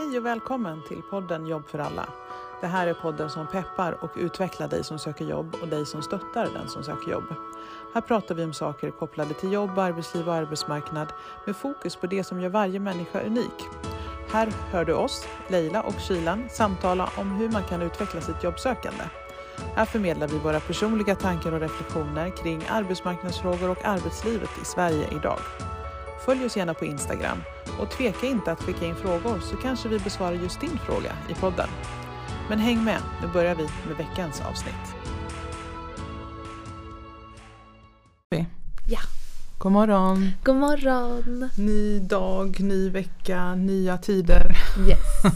Hej och välkommen till podden Jobb för alla. Det här är podden som peppar och utvecklar dig som söker jobb och dig som stöttar den som söker jobb. Här pratar vi om saker kopplade till jobb, arbetsliv och arbetsmarknad med fokus på det som gör varje människa unik. Här hör du oss, Leila och Kylan, samtala om hur man kan utveckla sitt jobbsökande. Här förmedlar vi våra personliga tankar och reflektioner kring arbetsmarknadsfrågor och arbetslivet i Sverige idag. Följ oss gärna på Instagram och tveka inte att skicka in frågor så kanske vi besvarar just din fråga i podden. Men häng med, nu börjar vi med veckans avsnitt. Ja. God morgon! God morgon! Ny dag, ny vecka, nya tider. Yes.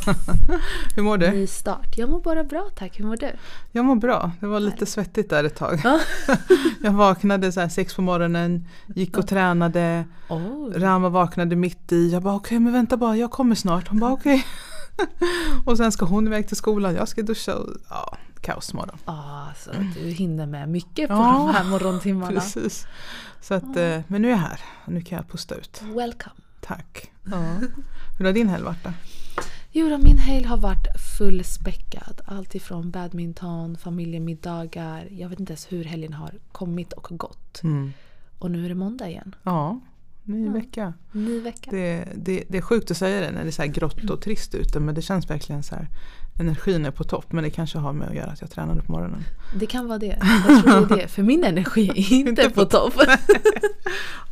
Hur mår du? Ny start. Jag mår bara bra tack. Hur mår du? Jag mår bra. Det var lite svettigt där ett tag. Ja. Jag vaknade så sex på morgonen, gick och tränade. Oh. Rama vaknade mitt i. Jag bara okej men vänta bara, jag kommer snart. Hon bara okej. och sen ska hon iväg till skolan, jag ska duscha och ja, kaosmorgon. Ah, så du hinner med mycket på Ja, de här morgontimmarna. Precis. Så att, eh, men nu är jag här och nu kan jag pusta ut. Welcome. Tack. Ja. Hur har din helg varit då? Jo, då, min helg har varit fullspäckad. Allt ifrån badminton, familjemiddagar. Jag vet inte ens hur helgen har kommit och gått. Och nu är det måndag igen. Ja, ny Ja. vecka. Ny vecka. Det, det, det är sjukt att säga det när det är så här grått och trist ute men det känns verkligen så här Energin är på topp men det kanske har med att göra att jag tränade på morgonen. Det kan vara det. Jag tror det är det. För min energi är inte på topp.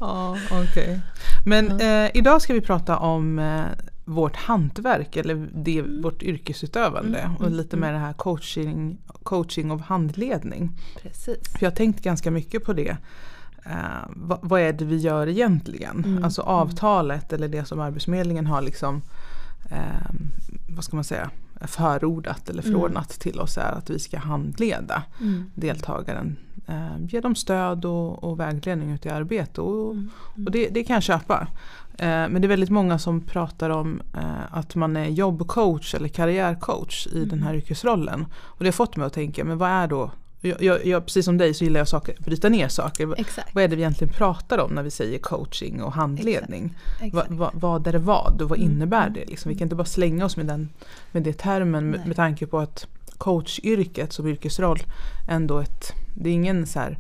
Ja, okej. Men eh, idag ska vi prata om eh, vårt hantverk eller det, vårt yrkesutövande Mm, och mm, lite med det här coaching, coaching och handledning. Precis. För jag har tänkt ganska mycket på det. Eh, vad, vad är det vi gör egentligen? Mm, Alltså avtalet eller det som Arbetsförmedlingen har liksom eh, vad ska man säga förordat eller Mm. förordnat till oss är att vi ska handleda Mm. deltagaren. Eh, ge dem stöd och, och vägledning ut i arbete. Och, Mm. och det, det kan jag köpa. Eh, men det är väldigt många som pratar om eh, att man är jobbcoach eller karriärcoach i den här yrkesrollen. Och det har fått mig att tänka, men vad är då jag, jag, jag, precis som dig så gillar jag saker, bryta ner saker. Exakt. Vad är det vi egentligen pratar om när vi säger coaching och handledning? Va, Exakt. va, vad är det vad och vad Mm, innebär det? Liksom, vi kan inte bara slänga oss med den med det termen med, med tanke på att coachyrket som yrkesroll ändå ett, det är ingen så här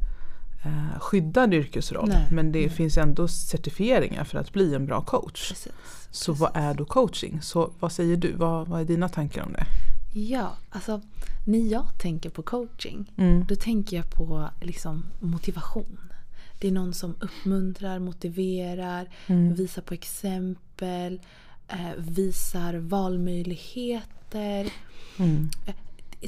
eh, skyddad yrkesroll Nej, men det nej. finns ändå certifieringar för att bli en bra coach. Precis. Så precis. vad är då coaching? Så vad säger du? Vad, vad är dina tankar om det? Ja, alltså när jag tänker på coaching Mm. då tänker jag på liksom motivation. Det är någon som uppmuntrar, motiverar, Mm. visar på exempel, eh, visar valmöjligheter. Mm.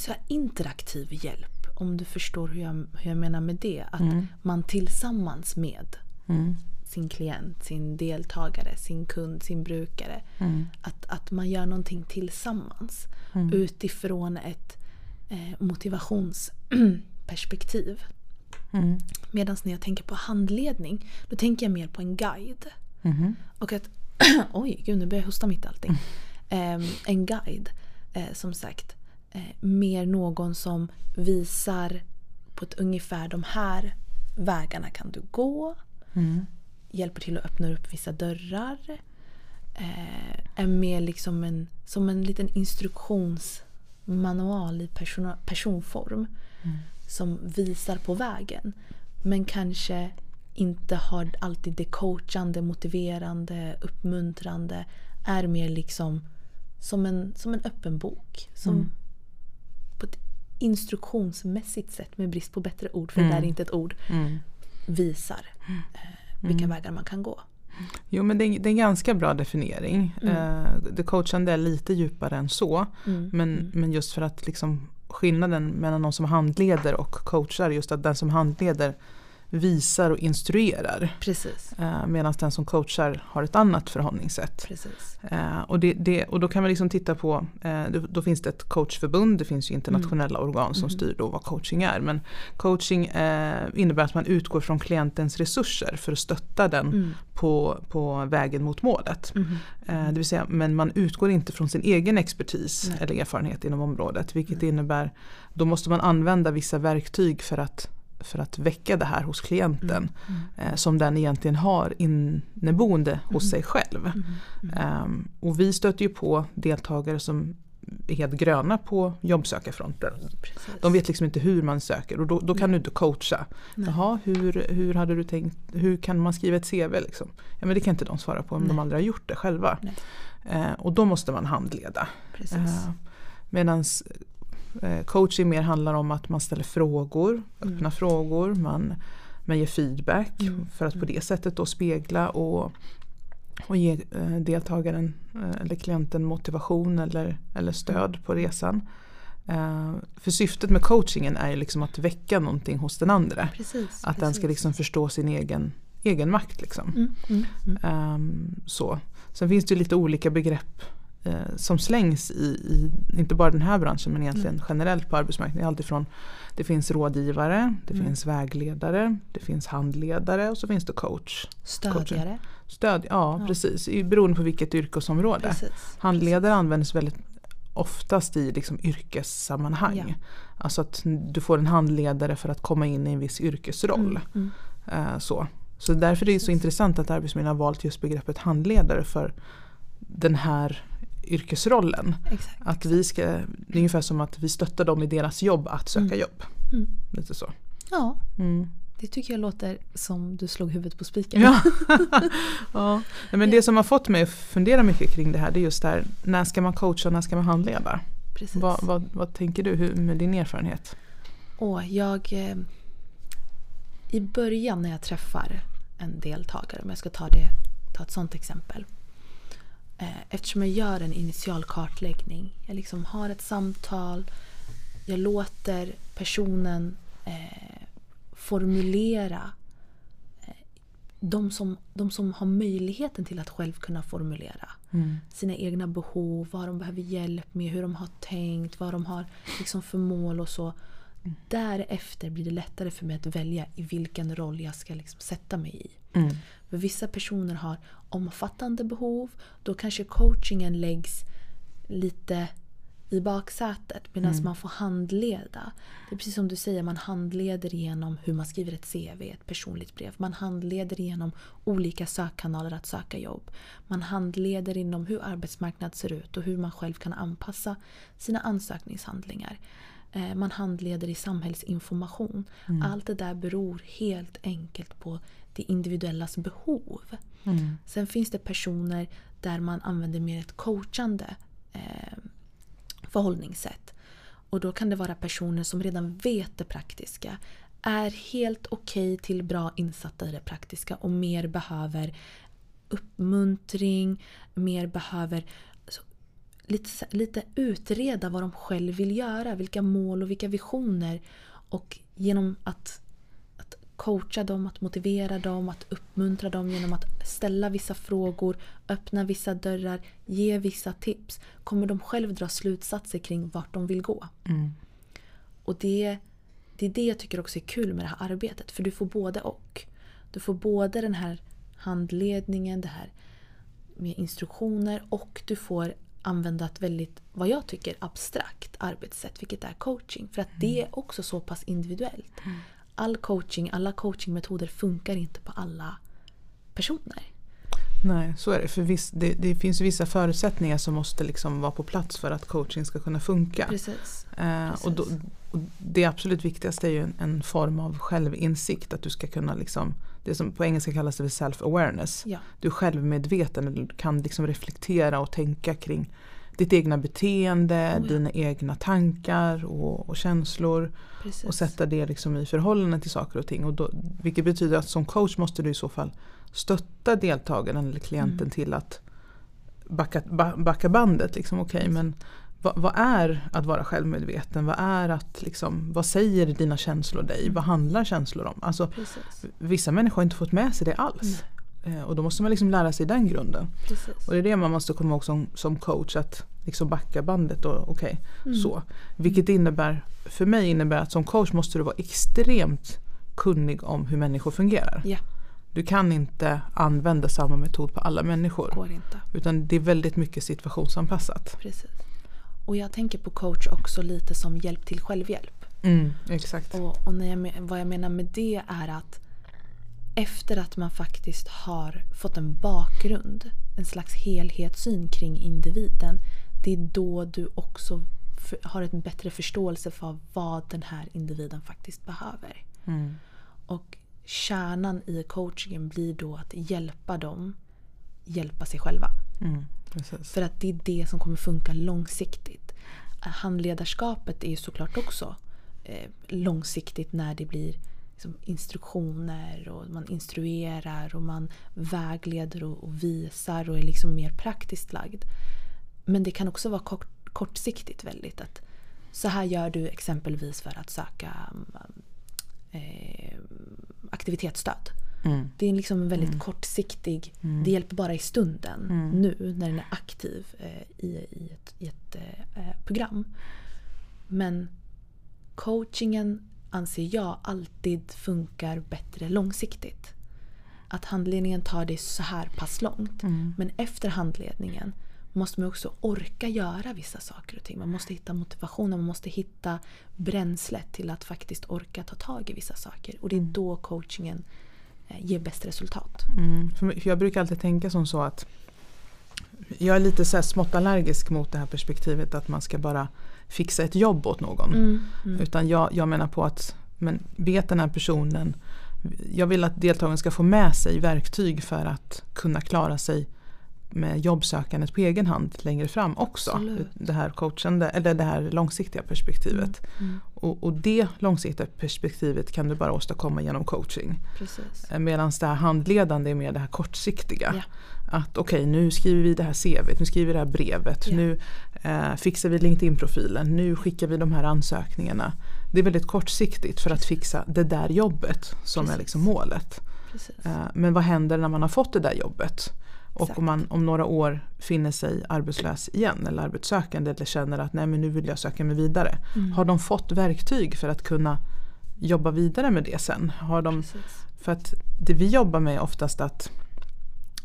Så här interaktiv hjälp om du förstår hur jag, hur jag menar med det. Att Mm. man tillsammans med Mm. Sin klient, sin deltagare, sin kund, sin brukare. Mm. Att, att man gör någonting tillsammans Mm. utifrån ett eh, motivationsperspektiv. Mm. Medan när jag tänker på handledning då tänker jag mer på en guide. Mhm. Och att, oj gud nu börjar jag hosta mitt allting. Ehm, en guide, eh, som sagt. Eh, mer någon som visar på ett ungefär de här vägarna kan du gå. Mm. Hjälper till att öppna upp vissa dörrar. Eh, är mer liksom en, som en liten instruktionsmanual i person, personform. Som visar på vägen. Men kanske inte har alltid det coachande, motiverande, uppmuntrande. Är mer liksom som en, som en öppen bok. Som Mm. på ett instruktionsmässigt sätt, med brist på bättre ord, för det Mm. där är inte ett ord, Mm. visar eh, vilka vägar man kan gå. Jo men det är, det är en ganska bra definiering. Mm. Eh, det coachande är lite djupare än så. Mm. Men, Mm. men just för att liksom skillnaden mellan någon som handleder och coachar just att den som handleder visar och instruerar. Precis. Eh, Medan den som coachar har ett annat förhållningssätt. Precis. Eh, och, det, det, och då kan man liksom titta på, eh, då, då finns det ett coachförbund, det finns ju internationella organ som Mm. styr då vad coaching är. Men coaching eh, innebär att man utgår från klientens resurser för att stötta den Mm. på, på vägen mot målet. Mhm. Eh, det vill säga, men man utgår inte från sin egen expertis Nej. eller erfarenhet inom området. Vilket innebär, då måste man använda vissa verktyg för att för att väcka det här hos klienten Mm. eh, som den egentligen har inneboende hos Mm. sig själv. Mm. Mm. Ehm, och vi stöter ju på deltagare som är helt gröna på jobbsökarfronten. Precis. De vet liksom inte hur man söker och då, då kan du inte coacha. Nej. Jaha, hur, hur hade du tänkt, hur kan man skriva ett CV liksom? Ja men det kan inte de svara på om de Nej. aldrig har gjort det själva. Nej. Eh, och då måste man handleda. Precis. Eh, Medan coaching mer handlar om att man ställer frågor, Mm. öppna frågor, man, man ger feedback Mm. för att på Mm. det sättet då spegla och, och ge eh, deltagaren eh, eller klienten motivation eller, eller stöd på resan. Eh, för syftet med coachingen är ju liksom att väcka någonting hos den andra. Precis. Att den ska precis. liksom förstå sin egen, egen makt. Liksom. Mm. Mm. Mm. Ehm, så. Sen finns det lite olika begrepp eh, som slängs i, i, inte bara den här branschen men egentligen generellt på arbetsmarknaden. Alltifrån, det finns rådgivare, det Mm. finns vägledare, det finns handledare och så finns det coach. Stödjare. Stöd, ja, Ja. precis, beroende på vilket yrkesområde. Precis. Handledare används väldigt oftast i liksom yrkessammanhang. Ja. Alltså att du får en handledare för att komma in i en viss yrkesroll. Mm. Mm. Eh, så. så därför är det så intressant att Arbetsförmedlingen har valt just begreppet handledare för den här yrkesrollen. Exakt. Att vi ska, det är ungefär som att vi stöttar dem i deras jobb att söka Mm. jobb. Mm. Lite så. Ja, Mm. det tycker jag låter som du slog huvudet på spiken. Ja. ja. Men det som har fått mig att fundera mycket kring det här det är just det här, när ska man coacha och när ska man handleda? Precis. Vad, vad, vad tänker du hur, med din erfarenhet? Och jag... Eh, I början när jag träffar en deltagare, om jag ska ta, det, ta ett sånt exempel. Eh, eftersom jag gör en initial kartläggning, jag liksom har ett samtal, jag låter personen eh, formulera eh, de, som, de som har möjligheten till att själv kunna formulera Mm. sina egna behov, vad de behöver hjälp med, hur de har tänkt, vad de har liksom för mål och så. Därefter blir det lättare för mig att välja i vilken roll jag ska liksom sätta mig i. Mm. För vissa personer har omfattande behov, då kanske coachingen läggs lite i baksätet medan Mm. man får handleda. Det är precis som du säger, man handleder genom hur man skriver ett CV, ett personligt brev. Man handleder genom olika sökkanaler att söka jobb. Man handleder inom hur arbetsmarknaden ser ut och hur man själv kan anpassa sina ansökningshandlingar. Eh, Man handleder i samhällsinformation. Mm. Allt det där beror helt enkelt på det individuellas behov. Mm. Sen finns det personer där man använder mer ett coachande eh, förhållningssätt. Och då kan det vara personer som redan vet det praktiska, är helt okej till bra insatta i det praktiska och mer behöver uppmuntring, mer behöver alltså, lite, lite utreda vad de själv vill göra, vilka mål och vilka visioner. Och genom att coacha dem, att motivera dem, att uppmuntra dem genom att ställa vissa frågor, öppna vissa dörrar, ge vissa tips kommer de själv dra slutsatser kring vart de vill gå. Mm. Och det, det är det jag tycker också är kul med det här arbetet. För du får både och. Du får både den här handledningen, det här med instruktioner och du får använda ett väldigt, vad jag tycker, abstrakt arbetssätt, vilket är coaching. För att det är också så pass individuellt. All coaching, alla coachingmetoder funkar inte på alla personer. Nej, så är det. För viss, det, det finns vissa förutsättningar som måste liksom vara på plats för att coaching ska kunna funka. Precis. Eh, och, då, och det absolut viktigaste är ju en, en form av självinsikt. Att du ska kunna liksom, det som på engelska kallas för self-awareness. Ja. Du är självmedveten, du kan liksom reflektera och tänka kring ditt egna beteende, Oh ja. dina egna tankar och, och känslor. Precis. Och sätta det liksom i förhållande till saker och ting. Och då, vilket betyder att som coach måste du i så fall stötta deltagaren eller klienten Mm. till att backa, ba, backa bandet. Liksom, okay, men vad, vad är att vara självmedveten? Vad, är att, liksom, vad säger dina känslor dig? Vad handlar känslor om? Alltså, Precis. vissa människor har inte fått med sig det alls. Eh, och då måste man liksom lära sig den grunden. Precis. Och det är det man måste komma ihåg som, som coach. Att liksom backa bandet och okej, Mm. så. Vilket innebär, för mig innebär att som coach måste du vara extremt kunnig om hur människor fungerar. Ja, Du kan inte använda samma metod på alla människor. går inte. Utan det är väldigt mycket situationsanpassat. Precis. Och jag tänker på coach också lite som hjälp till självhjälp. Mm, exakt. Och, och när jag, vad jag menar med det är att efter att man faktiskt har fått en bakgrund, en slags helhetssyn kring individen, det är då du också har en bättre förståelse för vad den här individen faktiskt behöver. Mm. Och kärnan i coachingen blir då att hjälpa dem hjälpa sig själva. Mm. För att det är det som kommer funka långsiktigt. Handledarskapet är ju såklart också eh, långsiktigt när det blir liksom, instruktioner och man instruerar och man vägleder och, och visar och är liksom mer praktiskt lagd. Men det kan också vara kort, kortsiktigt väldigt. att Så här gör du exempelvis för att söka eh, aktivitetsstöd. Mm. Det är liksom en väldigt kortsiktig, det hjälper bara i stunden Mm. nu när den är aktiv eh, i, i ett, i ett eh, program. Men coachingen anser jag alltid funkar bättre långsiktigt. Att handledningen tar dig så här pass långt. Mm. Men efter handledningen måste man också orka göra vissa saker och ting. Man måste hitta motivationen, man måste hitta bränslet till att faktiskt orka ta tag i vissa saker. Och det är då coachingen eh, ger bäst resultat. Mm. Jag brukar alltid tänka som så att jag är lite så här smått allergisk mot det här perspektivet att man ska bara fixa ett jobb åt någon. Mm. Utan jag, jag menar på att men vet den här personen jag vill att deltagaren ska få med sig verktyg för att kunna klara sig med jobbsökandet på egen hand längre fram också. Absolut. Det här coachande, eller det här långsiktiga perspektivet. Mm. Och, och det långsiktiga perspektivet kan du bara åstadkomma genom coaching. Precis. Medan det här handledande är mer det här kortsiktiga. Ja. Att okej, nu skriver vi det här CVt, nu skriver vi det här brevet, Ja. nu eh, fixar vi LinkedIn-profilen, nu skickar vi de här ansökningarna. Det är väldigt kortsiktigt för att fixa det där jobbet som är Precis. liksom målet. Eh, men vad händer när man har fått det där jobbet? Och Exakt. om man om några år finner sig arbetslös igen eller arbetssökande eller känner att nej men nu vill jag söka mig vidare. Mm. Har de fått verktyg för att kunna jobba vidare med det sen? Har de, Precis. för att det vi jobbar med är oftast att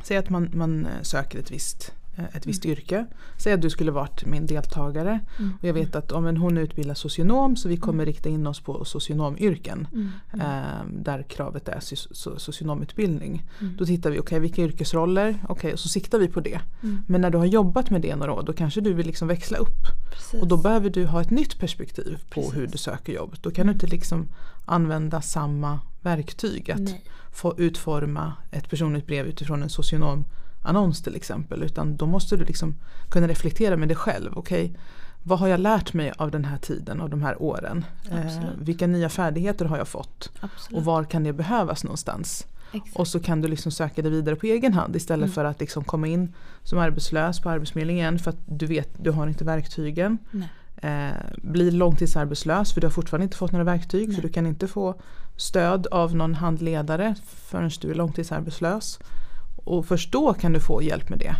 Säg att man, man eh, söker ett visst, eh, ett visst yrke. Säg att du skulle varit min deltagare. Mm. Och jag vet att om en, hon utbildar socionom så vi kommer rikta in oss på socionomyrken. Mm. Eh, där kravet är so- so- socionomutbildning. Mm. Då tittar vi, okej vilka yrkesroller? Okej, och så siktar vi på det. Mm. Men när du har jobbat med det några år då kanske du vill liksom växla upp. Precis. Och då behöver du ha ett nytt perspektiv på Precis. hur du söker jobb. Då kan du inte liksom använda samma verktyg. Att Nej. få utforma ett personligt brev utifrån en socionomannons till exempel. Utan då måste du liksom kunna reflektera med dig själv. Okej, vad har jag lärt mig av den här tiden, av de här åren? Eh, vilka nya färdigheter har jag fått? Absolut. Och var kan det behövas någonstans? Exakt. Och så kan du liksom söka dig vidare på egen hand istället Mm. för att liksom komma in som arbetslös på Arbetsförmedlingen för att du vet du har inte verktygen. Nej. Eh, blir långtidsarbetslös för du har fortfarande inte fått några verktyg Nej. så du kan inte få stöd av någon handledare förrän du är långtidsarbetslös. Och först då kan du få hjälp med det.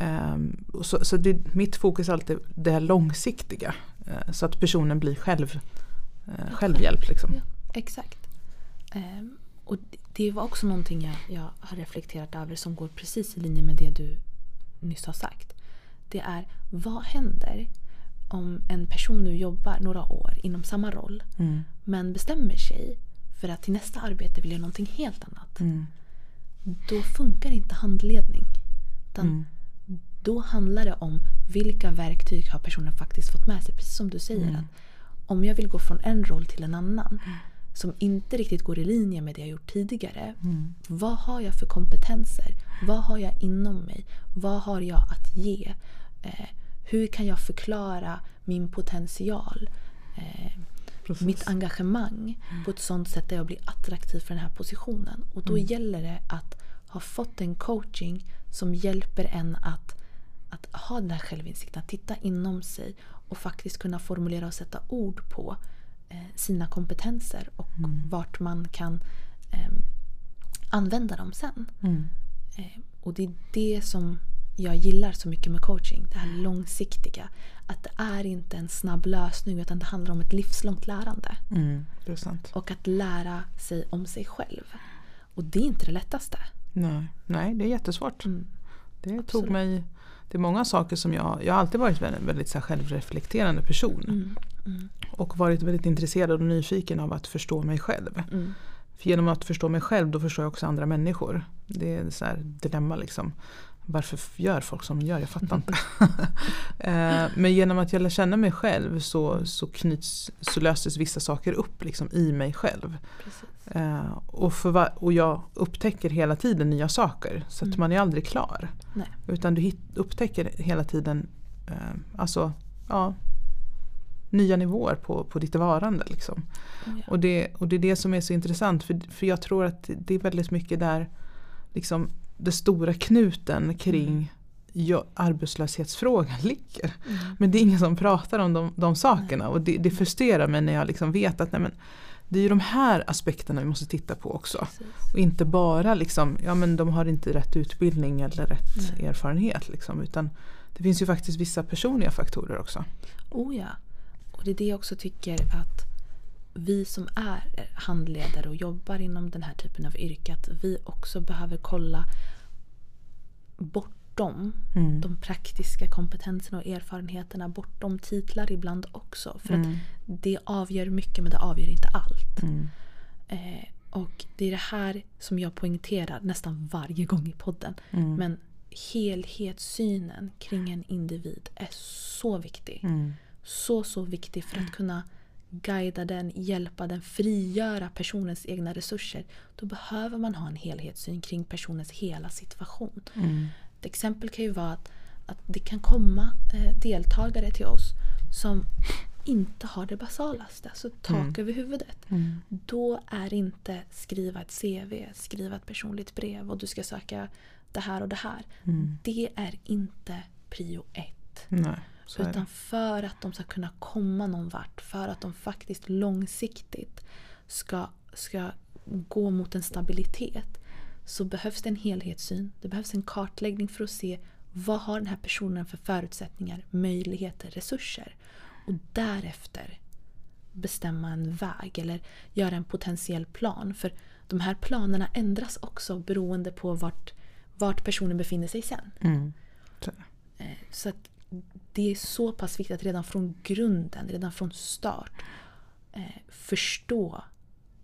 Ehm, så så det, mitt fokus är alltid det här långsiktiga. eh, så att personen blir själv, eh, självhjälp. Liksom. Ja, exakt. Ehm, och det- det var också någonting jag, jag har reflekterat över som går precis i linje med det du nyss har sagt. Det är vad händer om en person nu jobbar några år inom samma roll Mm. men bestämmer sig för att till nästa arbete vill göra någonting helt annat. Mm. Då funkar inte handledning. Utan Mm. Då handlar det om vilka verktyg har personen faktiskt fått med sig. Precis som du säger. Mm. att Om jag vill gå från en roll till en annan som inte riktigt går i linje med det jag gjort tidigare. Mm. Vad har jag för kompetenser? Vad har jag inom mig? Vad har jag att ge? Eh, hur kan jag förklara min potential? Eh, Precis. mitt engagemang på ett sånt sätt där jag blir attraktiv för den här positionen. Och då gäller det att ha fått en coaching som hjälper en att, att ha den här självinsikten, att titta inom sig och faktiskt kunna formulera och sätta ord på eh, sina kompetenser och vart man kan eh, använda dem sen. Mm. Eh, och det är det som jag gillar så mycket med coaching. Det här långsiktiga. Att det är inte en snabb lösning utan det handlar om ett livslångt lärande. Mm. Och att lära sig om sig själv. Och det är inte det lättaste. Nej, Nej det är jättesvårt. Mm. Det tog Absolut. mig det är många saker som jag, jag har alltid varit en väldigt så här självreflekterande person. Mm. Mm. och varit väldigt intresserad och nyfiken av att förstå mig själv. Mm. För genom att förstå mig själv då förstår jag också andra människor. Det är så här dilemma liksom. Varför gör folk som de gör? Jag fattar inte. Eh, Men genom att jag lär känna mig själv så, så, knyts, så löses vissa saker upp liksom, i mig själv. Precis. Eh, och, för och jag upptäcker hela tiden nya saker. Så att Mm. man är aldrig klar. Nej. Utan du hit, upptäcker hela tiden eh, alltså, ja, nya nivåer på, på ditt varande. Liksom. Ja. Och, det, och det är det som är så intressant. För, för jag tror att det är väldigt mycket där liksom, det stora knuten kring Mm. ja, arbetslöshetsfrågan ligger. Mm. Men det är ingen som pratar om de, de sakerna. Och det, det frustrerar mig när jag liksom vet att nej, men, det är ju de här aspekterna vi måste titta på också. Precis. Och inte bara liksom, ja men de har inte rätt utbildning eller rätt Nej. erfarenhet. Liksom, utan det finns ju faktiskt vissa personliga faktorer också. Oh ja. Och det är det jag också tycker att vi som är handledare och jobbar inom den här typen av yrke att vi också behöver kolla bortom Mm. de praktiska kompetenserna och erfarenheterna bortom titlar ibland också. För Mm. att det avgör mycket men det avgör inte allt. Mm. Eh, och det är det här som jag poängterar nästan varje gång i podden. Mm. Men helhetssynen kring en individ är så viktig. Mm. Så, så viktig för att kunna guida den, hjälpa den, frigöra personens egna resurser. Då behöver man ha en helhetssyn kring personens hela situation. Mm. Ett exempel kan ju vara att, att det kan komma eh, deltagare till oss som inte har det basalaste, alltså tak Mm. över huvudet. Mm. Då är inte skriva ett CV, skriva ett personligt brev och du ska söka det här och det här. Mm. Det är inte prio ett. Nej, Utan för att de ska kunna komma någon vart, för att de faktiskt långsiktigt ska, ska gå mot en stabilitet så behövs det en helhetssyn. Det behövs en kartläggning för att se vad har den här personen för förutsättningar, möjligheter, resurser. Och därefter bestämma en väg eller göra en potentiell plan. För de här planerna ändras också beroende på vart, vart personen befinner sig sen. Mm. Så. Eh, Så att det är så pass viktigt att redan från grunden, redan från start eh, förstå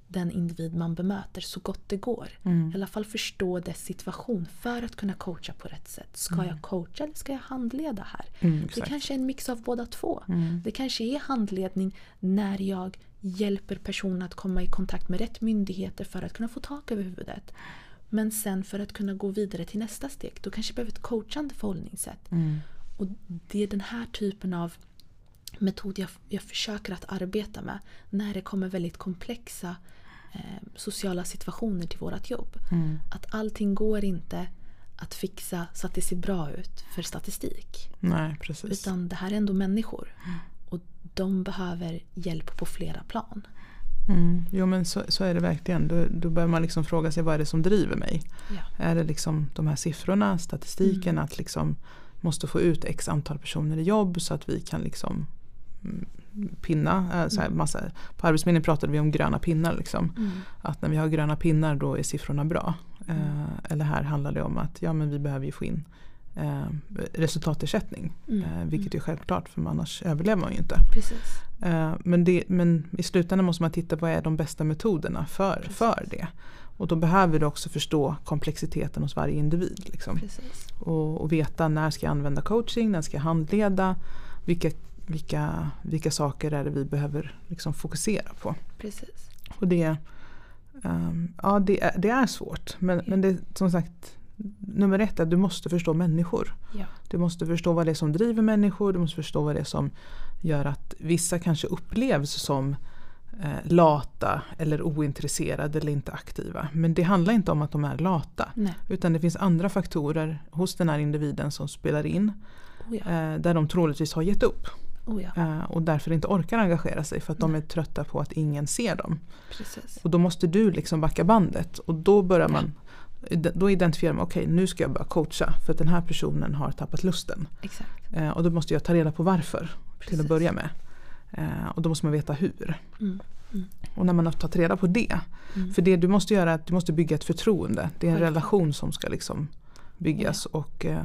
den individ man bemöter så gott det går. Mm. I alla fall förstå dess situation för att kunna coacha på rätt sätt. Ska jag coacha eller ska jag handleda här? Mm, Det kanske är en mix av båda två. Mm. Det kanske är handledning när jag hjälper personen att komma i kontakt med rätt myndigheter för att kunna få tak över huvudet. Men sen för att kunna gå vidare till nästa steg, då kanske jag behöver ett coachande förhållningssätt. Mm. Och det är den här typen av metod jag, jag försöker att arbeta med när det kommer väldigt komplexa eh, sociala situationer till vårt jobb. Mm. Att allting går inte att fixa så att det ser bra ut för statistik. Nej, precis. Utan det här är ändå människor. Och de behöver hjälp på flera plan. Mm. Jo men så, så är det verkligen. Då, då börjar man liksom fråga sig vad är det som driver mig? Ja. Är det liksom de här siffrorna, statistiken, att liksom måste få ut x antal personer i jobb så att vi kan liksom mm, pinna. eh, Så här, massa, på Arbetsförmedlingen pratade vi om gröna pinnar. Liksom. Mm. Att när vi har gröna pinnar då är siffrorna bra. Eh, eller här handlar det om att ja, men vi behöver ju få in eh, resultatersättning. Mm. Eh, vilket är självklart för annars överlever man ju inte. Eh, men, det, men i slutändan måste man titta på vad är de bästa metoderna för, Precis. för det. Och då behöver du också förstå komplexiteten hos varje individ. Liksom. Och, och veta när ska jag använda coaching, när ska jag handleda, vilka, vilka, vilka saker är det vi behöver liksom fokusera på. Precis. Och det, ehm, ja, det, är, det är svårt. Men, men det som sagt, nummer ett är att du måste förstå människor. Ja. Du måste förstå vad det är som driver människor. Du måste förstå vad det är som gör att vissa kanske upplevs som lata eller ointresserade eller inte aktiva. Men det handlar inte om att de är lata. Nej. Utan det finns andra faktorer hos den här individen som spelar in. Oh ja. Eh, där de troligtvis har gett upp. Oh ja. Eh, och därför inte orkar engagera sig för att de är Nej. trötta på att ingen ser dem. Precis. Och då måste du liksom backa bandet. Och då börjar man då identifierar man, okej nu ska jag börja coacha för att den här personen har tappat lusten. Exakt. Eh, och då måste jag ta reda på varför till Precis. att börja med. Eh, och då måste man veta hur. Mm. Mm. Och när man har tagit reda på det. Mm. För det du måste göra är att du måste bygga ett förtroende. Det är en relation som ska liksom byggas. Och eh,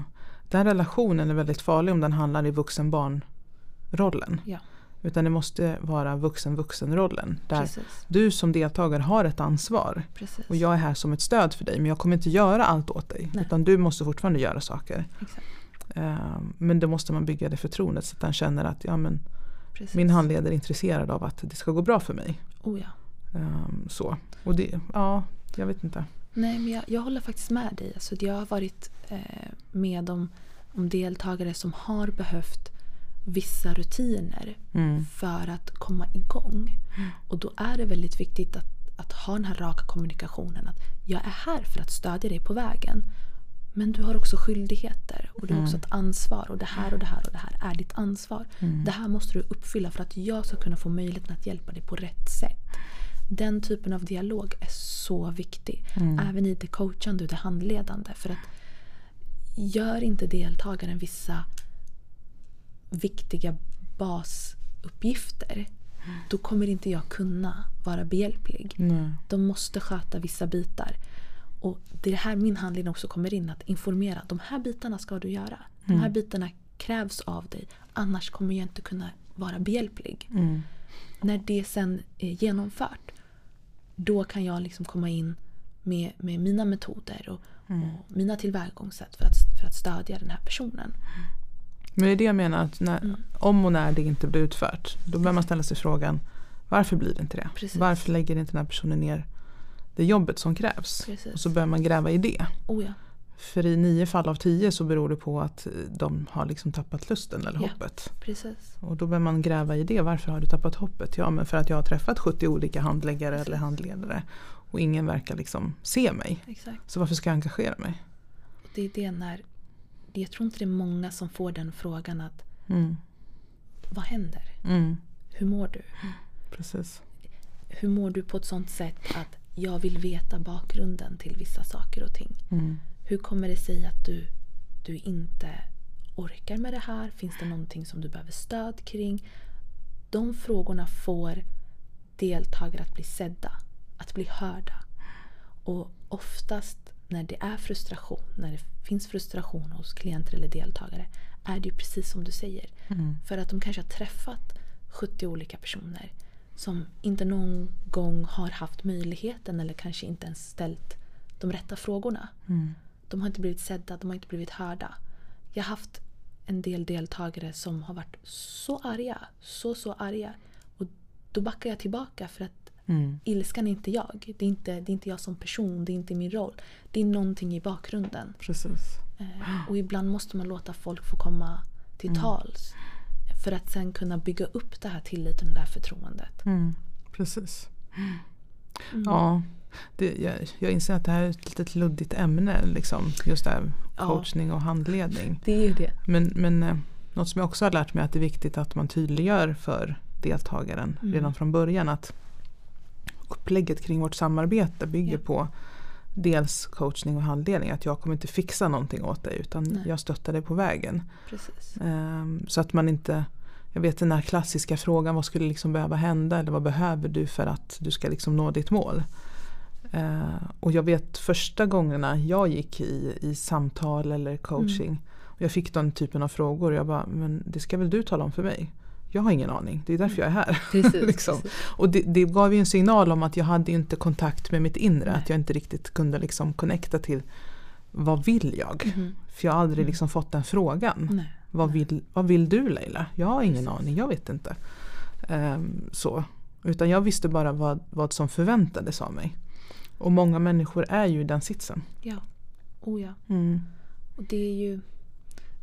den relationen är väldigt farlig om den handlar i vuxen-barn-rollen. Ja. Utan det måste vara vuxen-vuxen-rollen. Där Precis. du som deltagare har ett ansvar. Precis. Och jag är här som ett stöd för dig men jag kommer inte göra allt åt dig. Nej. Utan du måste fortfarande göra saker. Exakt. Eh, Men då måste man bygga det förtroendet så att den känner att ja, men Precis. min handledare är intresserad av att det ska gå bra för mig. Oh, ja. Eh, Så. Och det, ja, jag vet inte. Nej, men jag, jag håller faktiskt med dig. Alltså, jag har varit eh, med om, om deltagare som har behövt vissa rutiner Mm. för att komma igång. Och då är det väldigt viktigt att, att ha den här raka kommunikationen. Att jag är här för att stödja dig på vägen. Men du har också skyldigheter och du har också ett ansvar. Och det här och det här och det här är ditt ansvar. Det här måste du uppfylla för att jag ska kunna få möjligheten att hjälpa dig på rätt sätt. Den typen av dialog är så viktig. Även i det coachande och det handledande. För att gör inte deltagaren vissa viktiga basuppgifter då kommer inte jag kunna vara behjälplig. Nej. De måste sköta vissa bitar. Och Det är här min handling också kommer in. Att informera. De här bitarna ska du göra. De här bitarna krävs av dig. Annars kommer jag inte kunna vara behjälplig. Mm. När det sen är genomfört då kan jag liksom komma in med, med mina metoder och, och mina tillvägagångssätt för att, för att stödja den här personen. Men det är det jag menar, att när, Mm. om och när det inte blir utfört. Då bör man ställa sig frågan varför blir det inte det? Precis. Varför lägger inte den här personen ner det jobbet som krävs? Precis. Och så bör man gräva i det. Oh ja, För i nio fall av tio så beror det på att de har liksom tappat lusten eller Ja. hoppet. precis. Och då bör man gräva i det. Varför har du tappat hoppet? Ja men för att jag har träffat 70 olika handläggare eller handledare. Och ingen verkar liksom se mig. Exakt. Så varför ska jag engagera mig? Och det är det när... Jag tror inte det är många som får den frågan att Mm. vad händer? Mm. Hur mår du? Precis. Hur mår du på ett sånt sätt att jag vill veta bakgrunden till vissa saker och ting? Mm. Hur kommer det sig att du, du inte orkar med det här? Finns det någonting som du behöver stöd kring? De frågorna får deltagare att bli sedda, att bli hörda. Och oftast när det är frustration, när det finns frustration hos klienter eller deltagare är det ju precis som du säger. Mm. För att de kanske har träffat 70 olika personer som inte någon gång har haft möjligheten eller kanske inte ens ställt de rätta frågorna. Mm. De har inte blivit sedda, de har inte blivit hörda. Jag har haft en del deltagare som har varit så arga, så så arga. Och då backar jag tillbaka för att Mm. ilskan är inte jag. Det är inte, det är inte jag som person, det är inte min roll. Det är någonting i bakgrunden. Precis. Eh, och ibland måste man låta folk få komma till tals. För att sen kunna bygga upp det här tilliten och det här förtroendet. Mm. Precis. Ja, det, jag, jag inser att det här är ett litet luddigt ämne. Liksom, just det här Ja. coachning och handledning. Det är ju det. Men, men eh, något som jag också har lärt mig är att det är viktigt att man tydliggör för deltagaren redan från början att upplägget kring vårt samarbete bygger Ja. på dels coachning och handledning. Att jag kommer inte fixa någonting åt dig utan Nej. jag stöttar dig på vägen. Precis. Ehm, så att man inte jag vet den här klassiska frågan vad skulle liksom behöva hända eller vad behöver du för att du ska liksom nå ditt mål. Eh, och jag vet första gångerna jag gick i, i samtal eller coaching och jag fick den typen av frågor och jag bara, men det ska väl du tala om för mig? Jag har ingen aning, det är därför jag är här. Precis, liksom. Och det, det gav ju en signal om att jag hade inte kontakt med mitt inre, Nej. att jag inte riktigt kunde liksom connecta till vad vill jag? Mhm. För jag har aldrig liksom fått den frågan. Nej. Vad vill, vad vill du Leila? Jag har ingen Precis. aning, jag vet inte. Ehm, så. Utan jag visste bara vad, vad som förväntades av mig. Och många människor är ju i den sitsen. Ja. Oh ja. Mm. Och det är ju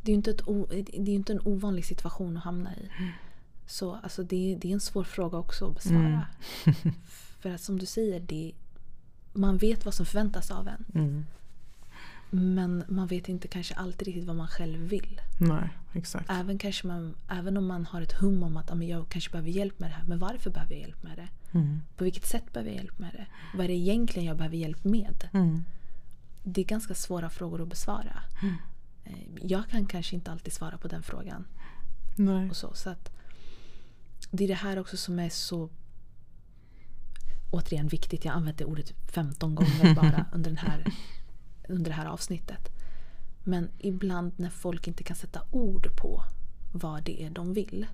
det är ju inte, ett o, det är inte en ovanlig situation att hamna i. Så alltså, det, är, det är en svår fråga också att besvara. För att som du säger, det, man vet vad som förväntas av en. Mm. Men man vet inte kanske alltid riktigt vad man själv vill. Nej, exakt. Även, kanske man, även om man har ett hum om att "Ja, men jag kanske behöver hjälp med det här. Men varför behöver jag hjälp med det? Mm. På vilket sätt behöver jag hjälp med det? Vad är det egentligen jag behöver hjälp med? Mm. Det är ganska svåra frågor att besvara. Eh, Jag kan kanske inte alltid svara på den frågan. Nej. och så. så att det är det här också som är så återigen viktigt. Jag använde ordet 15 gånger bara under, den här, under det här avsnittet. Men ibland när folk inte kan sätta ord på vad det är de vill.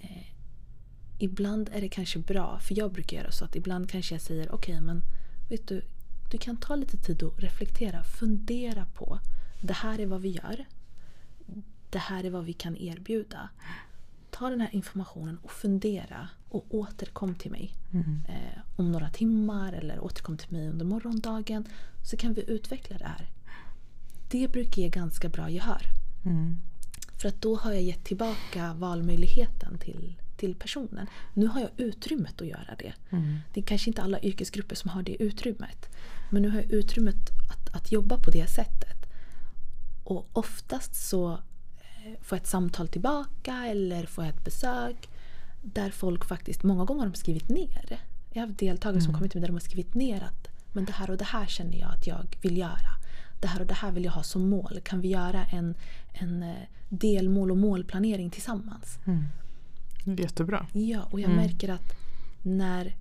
eh, ibland är det kanske bra, för jag brukar göra så att ibland kanske jag säger okej men vet du, du kan ta lite tid och reflektera, fundera på det här är vad vi gör. Det här är vad vi kan erbjuda. Ta den här informationen och fundera och återkom till mig eh, om några timmar eller återkom till mig under morgondagen så kan vi utveckla det här. Det brukar ge ganska bra gehör. Mm. För att då har jag gett tillbaka valmöjligheten till, till personen. Nu har jag utrymmet att göra det. Mm. Det är kanske inte alla yrkesgrupper som har det utrymmet. Men nu har jag utrymmet att, att jobba på det sättet. Och oftast så får jag ett samtal tillbaka eller får jag ett besök där folk faktiskt, många gånger har de skrivit ner. Jag har haft deltagare som kommit mig där de har skrivit ner att men det här och det här känner jag att jag vill göra. Det här och det här vill jag ha som mål. Kan vi göra en, en eh, delmål och målplanering tillsammans? Mm. Jättebra. Ja, och jag Mm. märker att när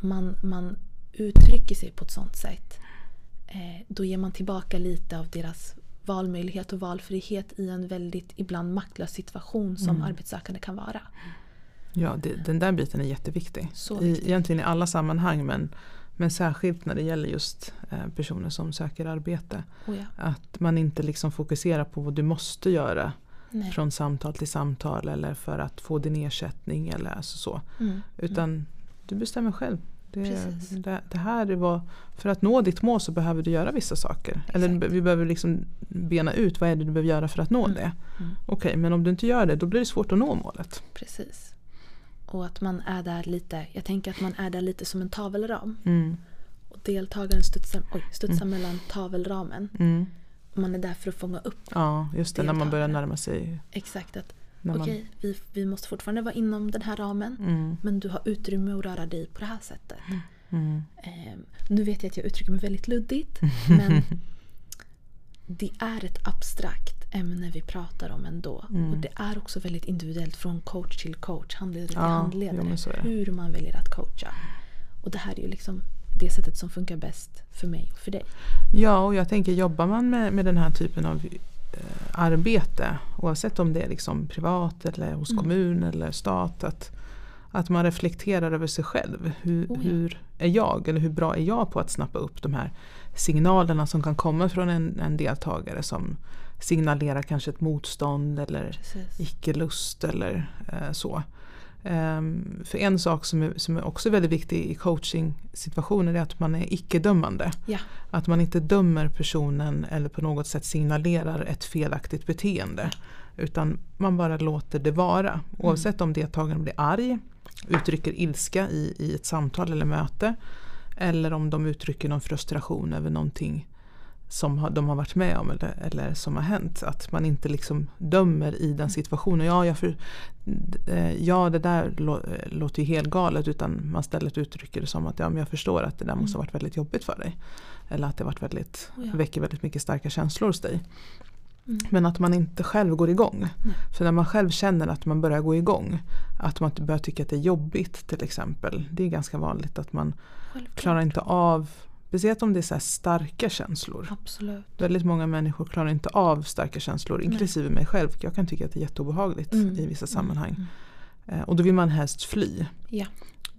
man, man uttrycker sig på ett sånt sätt eh, då ger man tillbaka lite av deras valmöjlighet och valfrihet i en väldigt ibland maktlös situation som Mm. arbetssökande kan vara. Ja, det, den där biten är jätteviktig. Så I, egentligen i alla sammanhang men, men särskilt när det gäller just eh, personer som söker arbete. Och ja, Att man inte liksom fokuserar på vad du måste göra nej. från samtal till samtal eller för att få din ersättning eller alltså så. Mm. Utan du bestämmer själv. Det, det, det här är vad, för att nå ditt mål så behöver du göra vissa saker. Eller Exakt. vi behöver liksom bena ut vad är det du behöver göra för att nå Mm. det. Mm. Okej, men om du inte gör det då blir det svårt att nå målet. Precis. Och att man är där lite, jag tänker att man är där lite som en tavelram. Mm. Och deltagaren studsar, oj, studsar mellan tavelramen. Mm. Man är där för att fånga upp Ja, just det. När man börjar närma sig. exakt att man, okej, vi, vi måste fortfarande vara inom den här ramen. mm, Men du har utrymme att röra dig på det här sättet. mm, Ehm, nu vet jag att jag uttrycker mig väldigt luddigt. Men det är ett abstrakt ämne vi pratar om ändå. Mm. Och det är också väldigt individuellt från coach till coach, handledare till Ja, handledare. jo, hur man väljer att coacha. Och det här är ju liksom det sättet som funkar bäst för mig och för dig. Ja, och jag tänker jobbar man med, med den här typen av eh, arbete oavsett om det är liksom privat eller hos Mm. kommun eller stat att, att man reflekterar över sig själv. Hur, Oh ja. hur är jag eller hur bra är jag på att snappa upp de här signalerna som kan komma från en, en deltagare som signalerar kanske ett motstånd eller icke-lust eller eh, så. Ehm, för en sak som är, som är också väldigt viktig i coaching-situationer är att man är icke-dömande. Ja, Att man inte dömer personen eller på något sätt signalerar ett felaktigt beteende. Utan man bara låter det vara. Oavsett om deltagaren blir arg, uttrycker ilska i, i ett samtal eller möte. Eller om de uttrycker någon frustration över någonting som de har varit med om eller, eller som har hänt. Att man inte liksom dömer i den situationen. Ja, jag för, eh, ja det där eh, låter ju helt galet utan man istället uttrycker det som att ja, men jag förstår att det där måste ha varit väldigt jobbigt för dig. Eller att det varit väldigt, ja. väcker väldigt mycket starka känslor hos dig. Mm. Men att man inte själv går igång. Nej. För när man själv känner att man börjar gå igång. Att man börjar tycka att det är jobbigt till exempel. Det är ganska vanligt att man självklart. klarar inte av Speciellt om det är så starka känslor. Absolut. Väldigt många människor klarar inte av starka känslor, Nej. inklusive mig själv. Jag kan tycka att det är jätteobehagligt Mm. i vissa sammanhang. Mm. Eh, och då vill man helst fly. Ja.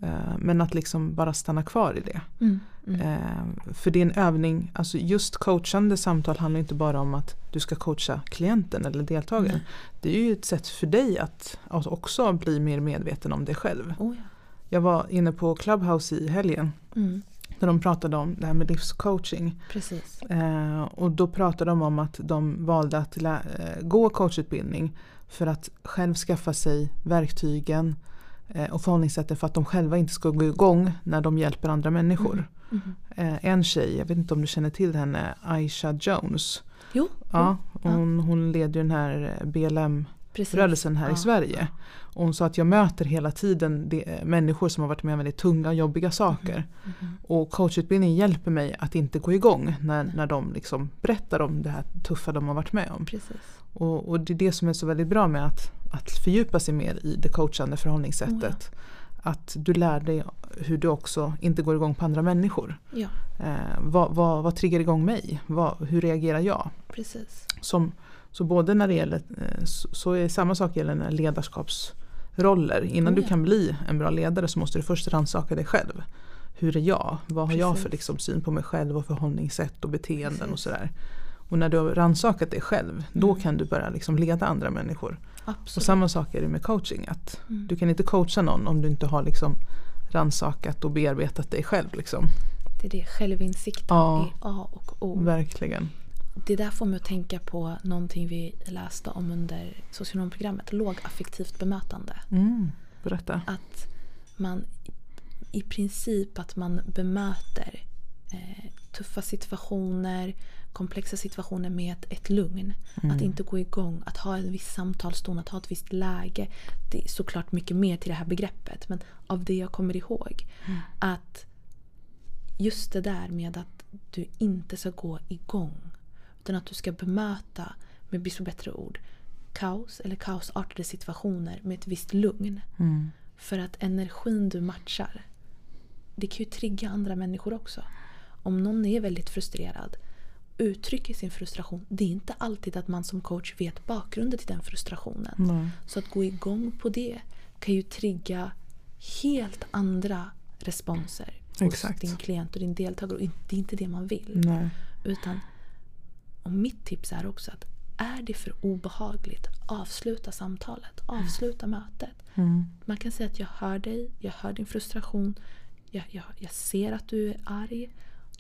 Eh, men att liksom bara stanna kvar i det. Mm. Mm. Eh, för det är en övning, alltså just coachande samtal handlar inte bara om att du ska coacha klienten eller deltagaren. Nej. Det är ju ett sätt för dig att, att också bli mer medveten om dig själv. Oh, ja. Jag var inne på Clubhouse i helgen mm. Där de pratade om det här med livscoaching. Precis. Eh, och då pratade de om att de valde att lä- eh, gå coachutbildning för att själv skaffa sig verktygen eh, och förhållningssättet för att de själva inte ska gå igång när de hjälper andra människor. Mm. Eh, en tjej, jag vet inte om du känner till henne, Aisha Jones. Jo, Ja, Ja. hon, hon leder ju den här BLM-rörelsen precis. här Ja. i Sverige. Och hon sa att jag möter hela tiden de, människor som har varit med om väldigt tunga och jobbiga saker. Mhm. Och coachutbildningen hjälper mig att inte gå igång när, när de liksom berättar om det här tuffa de har varit med om. Precis. Och, och det är det som är så väldigt bra med att, att fördjupa sig mer i det coachande förhållningssättet. Att du lär dig hur du också inte går igång på andra människor. Ja, Eh, vad, vad, vad triggar igång mig? Vad, hur reagerar jag? precis. Som, så både när det gäller, eh, så, är samma sak gäller när roller. Innan Oh du kan bli en bra ledare så måste du först rannsaka dig själv. Hur är jag? Vad har jag för Precis. liksom, syn på mig själv och förhållningssätt och beteenden och Precis. sådär. Och när du har rannsakat dig själv, då Mm. kan du börja liksom leda andra människor. Och Absolut. samma sak är det med coaching. Att Mm. Du kan inte coacha någon om du inte har liksom rannsakat och bearbetat dig själv. Liksom. Det är det, självinsikten Ja. är A och O. Verkligen. Det där får mig att tänka på någonting vi läste om under socionomprogrammet, lågaffektivt bemötande. Mm. Berätta. Att man i princip att man bemöter eh, tuffa situationer, komplexa situationer med ett, ett lugn. Att inte gå igång, att ha en viss samtalston, att ha ett visst läge. Det är såklart mycket mer till det här begreppet men av det jag kommer ihåg. Att just det där med att du inte ska gå igång. Utan att du ska bemöta, med på bättre ord, kaos eller kaosartade situationer med ett visst lugn. Mm. För att energin du matchar, det kan ju trigga andra människor också. Om någon är väldigt frustrerad, uttrycker sin frustration. Det är inte alltid att man som coach vet bakgrunden till den frustrationen. Nej. Så att gå igång på det kan ju trigga helt andra responser hos Exakt. din klient och din deltagare. Och det är inte det man vill. Nej. Utan, och mitt tips är också att är det för obehagligt, avsluta samtalet, avsluta mötet. Mm. Man kan säga att jag hör dig, jag hör din frustration, jag, jag, jag ser att du är arg.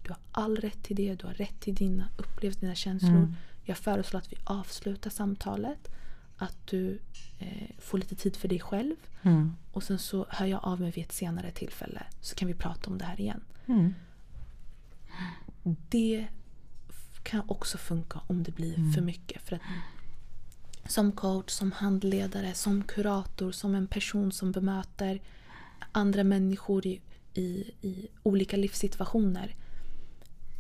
Du har all rätt till det, du har rätt till dina upplevt dina känslor. Mm. Jag föreslår att vi avslutar samtalet. Att du eh, får lite tid för dig själv. Mm. Och sen så hör jag av mig vid ett senare tillfälle. Så kan vi prata om det här igen. Mm. Det kan också funka om det blir för mycket. För att som coach, som handledare, som kurator, som en person som bemöter andra människor i, i, i olika livssituationer.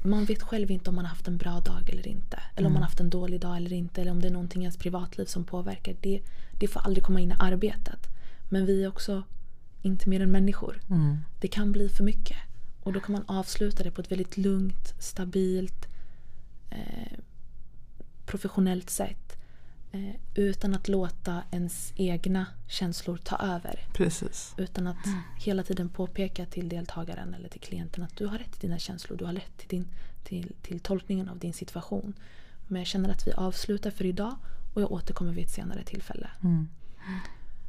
Man vet själv inte om man har haft en bra dag eller inte. Eller om man har haft en dålig dag eller inte. Eller om det är någonting i ens privatliv som påverkar. Det, det får aldrig komma in i arbetet. Men vi är också inte mer än människor. Mm. Det kan bli för mycket. Och då kan man avsluta det på ett väldigt lugnt, stabilt, eh, professionellt sätt. Eh, utan att låta ens egna känslor ta över. Precis. Utan att hela tiden påpeka till deltagaren eller till klienten att du har rätt till dina känslor. Du har rätt till, din, till, till tolkningen av din situation. Men jag känner att vi avslutar för idag och jag återkommer vid ett senare tillfälle. Mm.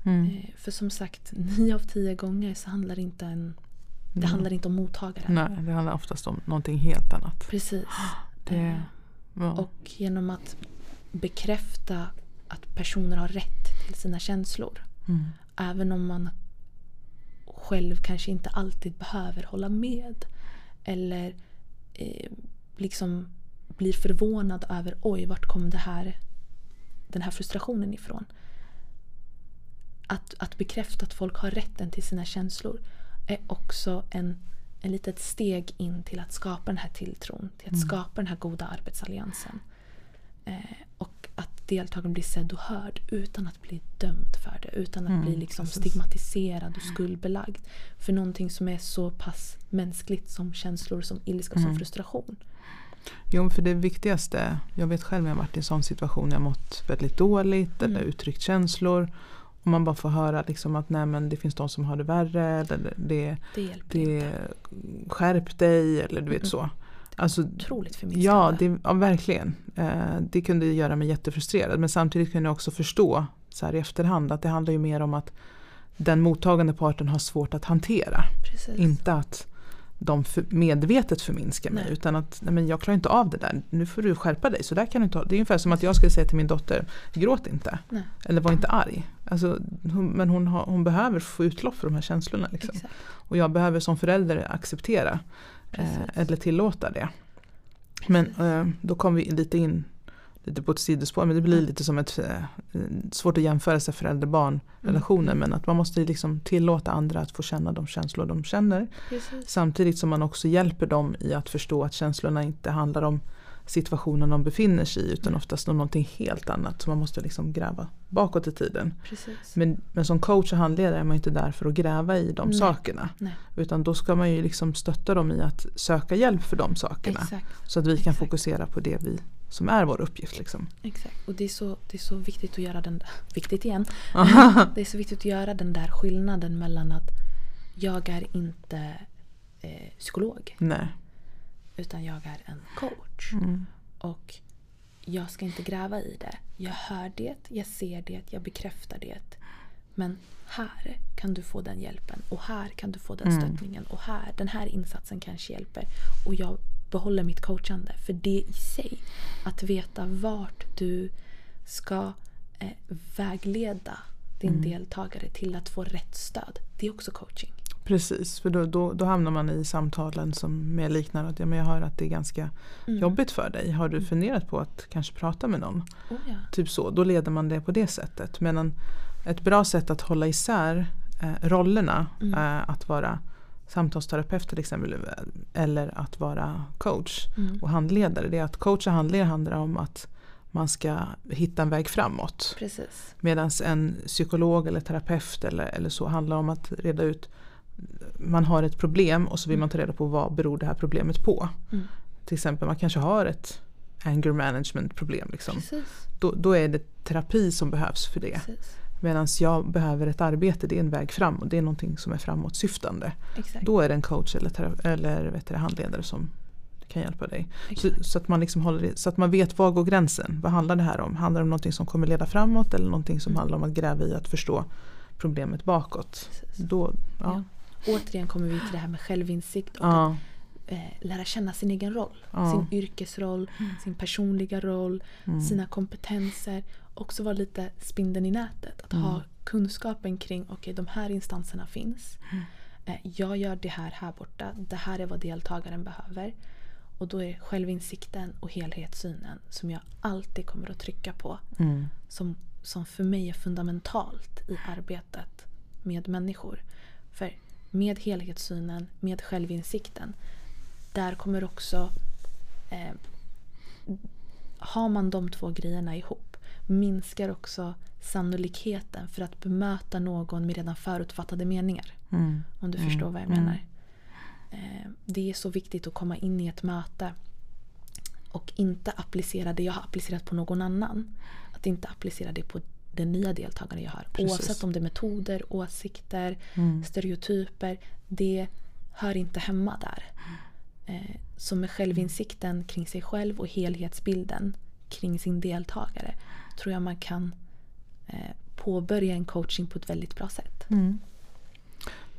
Mm. Eh, För som sagt, nio av tio gånger så handlar det inte, en, det Mm. handlar inte om mottagaren. Nej, det handlar oftast om någonting helt annat. Precis. Det, ja. Och genom att bekräfta att personer har rätt till sina känslor. Mm. Även om man själv kanske inte alltid behöver hålla med. Eller eh, liksom blir förvånad över oj, vart kom det här, den här frustrationen ifrån? Att, att bekräfta att folk har rätten till sina känslor är också en, en litet steg in till att skapa den här tilltron. Till att skapa den här goda arbetsalliansen. Eh, och att deltagaren blir sedd och hörd utan att bli dömd för det. Utan att Mm, bli liksom precis. stigmatiserad och skuldbelagd. För någonting som är så pass mänskligt som känslor som ilska och som Mm. frustration. Jo, för det viktigaste, jag vet själv när jag varit i en sån situation, jag mått väldigt dåligt eller Mm. uttryckt känslor. Och man bara får höra liksom att nej, men det finns de som har det värre. Eller det, Det det skärp dig eller du vet Mm. så. Alltså, Otroligt förminskande. ja, det, ja, verkligen. Eh, det kunde göra mig jättefrustrerad. Men samtidigt kunde jag också förstå så här i efterhand att det handlar ju mer om att den mottagande parten har svårt att hantera. Precis. Inte att de för, medvetet förminskar mig Nej. utan att nej men jag klarar inte av det där. Nu får du skärpa dig. Så där kan du inte. Det är ungefär som att jag skulle säga till min dotter, gråt inte. Nej. Eller var inte arg. Alltså, hon, men hon, har, hon behöver få utlopp för de här känslorna. Liksom. Och jag behöver som förälder acceptera eh, eller tillåta det. Men eh, då kom vi lite in lite på ett sidospår. Men det blir lite som ett eh, svårt att jämföra sig förälder-barn relationer. Mm. Men att man måste liksom tillåta andra att få känna de känslor de känner. Precis. Samtidigt som man också hjälper dem i att förstå att känslorna inte handlar om situationen de befinner sig i utan Mm. oftast någonting helt annat. Så man måste liksom gräva bakåt i tiden. Precis. Men, men som coach och handledare är man inte där för att gräva i de Nej. sakerna. Nej. Utan då ska man ju liksom stötta dem i att söka hjälp för de sakerna. Exakt. Så att vi kan Exakt. fokusera på det vi som är vår uppgift. Liksom. Exakt. Och det är, så, det är så viktigt att göra den där, viktigt igen. det är så viktigt att göra den där skillnaden mellan att jag är inte eh, psykolog. Nej. Utan jag är en coach. Mm. Och jag ska inte gräva i det. Jag hör det, jag ser det, jag bekräftar det. Men här kan du få den hjälpen och här kan du få den Mm. stöttningen och här, den här insatsen kanske hjälper. Och jag behåller mitt coachande. För det i sig, att veta vart du ska eh, vägleda din Mm. deltagare till att få rätt stöd. Det är också coaching. Precis, för då, då, då hamnar man i samtalen som mer liknar att ja, men jag hör att det är ganska Mm. jobbigt för dig. Har du funderat på att kanske prata med någon? Oh, ja. Typ så, då leder man det på det sättet. Men en, ett bra sätt att hålla isär eh, rollerna, Mm. eh, att vara samtalsterapeut till exempel eller att vara coach Mm. och handledare. Det är att coach och handledare handlar om att man ska hitta en väg framåt. Medan en psykolog eller terapeut eller, eller så handlar om att reda ut man har ett problem och så vill man ta reda på vad beror det här problemet på. Mm. Till exempel man kanske har ett anger management problem. Liksom. Då, då är det terapi som behövs för det. Medan jag behöver ett arbete, det är en väg fram och det är någonting som är framåtsyftande. Exakt. Då är det en coach eller, eller vet det, handledare som kan hjälpa dig. Så, så, att man liksom håller, så att man vet var går gränsen. Vad handlar det här om? Handlar det om någonting som kommer leda framåt eller någonting som Mm. handlar om att gräva i att förstå problemet bakåt? Precis. Då, ja. Återigen kommer vi till det här med självinsikt och Ja. att eh, lära känna sin egen roll. Ja. Sin yrkesroll, sin personliga roll, Mm. sina kompetenser. Också vara lite spindeln i nätet. Att ha kunskapen kring okej de här instanserna finns. Eh, jag gör det här här borta. Det här är vad deltagaren behöver. Och då är självinsikten och helhetssynen som jag alltid kommer att trycka på. Mm. Som, som för mig är fundamentalt i arbetet med människor. För med helhetssynen, med självinsikten, där kommer också... Eh, har man de två grejerna ihop minskar också sannolikheten för att bemöta någon med redan förutfattade meningar. Mm. Om du förstår vad jag menar. Eh, det är så viktigt att komma in i ett möte och inte applicera det jag har applicerat på någon annan. Att inte applicera det på den nya deltagaren jag har. Precis. Oavsett om det är metoder, åsikter, Mm. stereotyper. Det hör inte hemma där. Eh, så med självinsikten kring sig själv och helhetsbilden kring sin deltagare tror jag man kan eh, påbörja en coaching på ett väldigt bra sätt. Mm.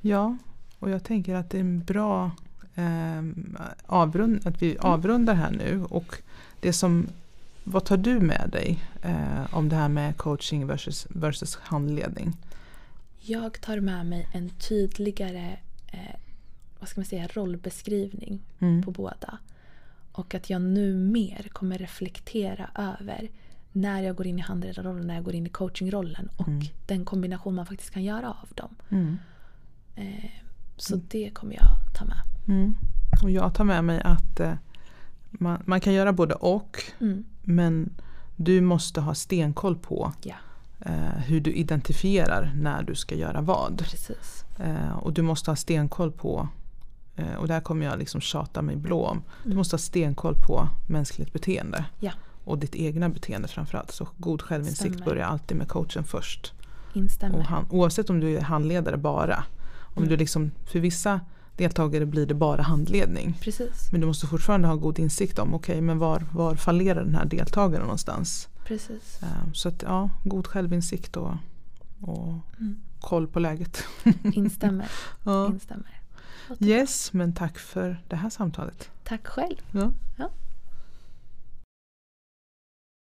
Ja, och jag tänker att det är en bra eh, avrund, att vi avrundar här nu. Och det som, vad tar du med dig eh, om det här med coaching versus, versus handledning? Jag tar med mig en tydligare eh, vad ska man säga, rollbeskrivning Mm. på båda. Och att jag nu mer kommer reflektera över när jag går in i handledarrollen och när jag går in i coachingrollen och Mm. den kombination man faktiskt kan göra av dem. Mm. Eh, så det kommer jag ta med. Mm. Och jag tar med mig att eh, man, man kan göra både och. Mm. Men du måste ha stenkoll på Ja, eh, hur du identifierar när du ska göra vad. Eh, och du måste ha stenkoll på, eh, och där kommer jag liksom tjata mig blå om. Du måste ha stenkoll på mänskligt beteende. Ja. Och ditt egna beteende framförallt. Så god självinsikt Stämmer. börjar alltid med coachen först. Instämmer. Och han, oavsett om du är handledare bara. Om Mm. du liksom, för vissa deltagare blir det bara handledning. Precis. Men du måste fortfarande ha god insikt om okej men var, var fallerar den här deltagaren någonstans. Precis. Eh, så att ja, god självinsikt och, och Mm. koll på läget. Instämmer. ja. Instämmer. Yes, men tack för det här samtalet. Tack själv. Ja. Ja.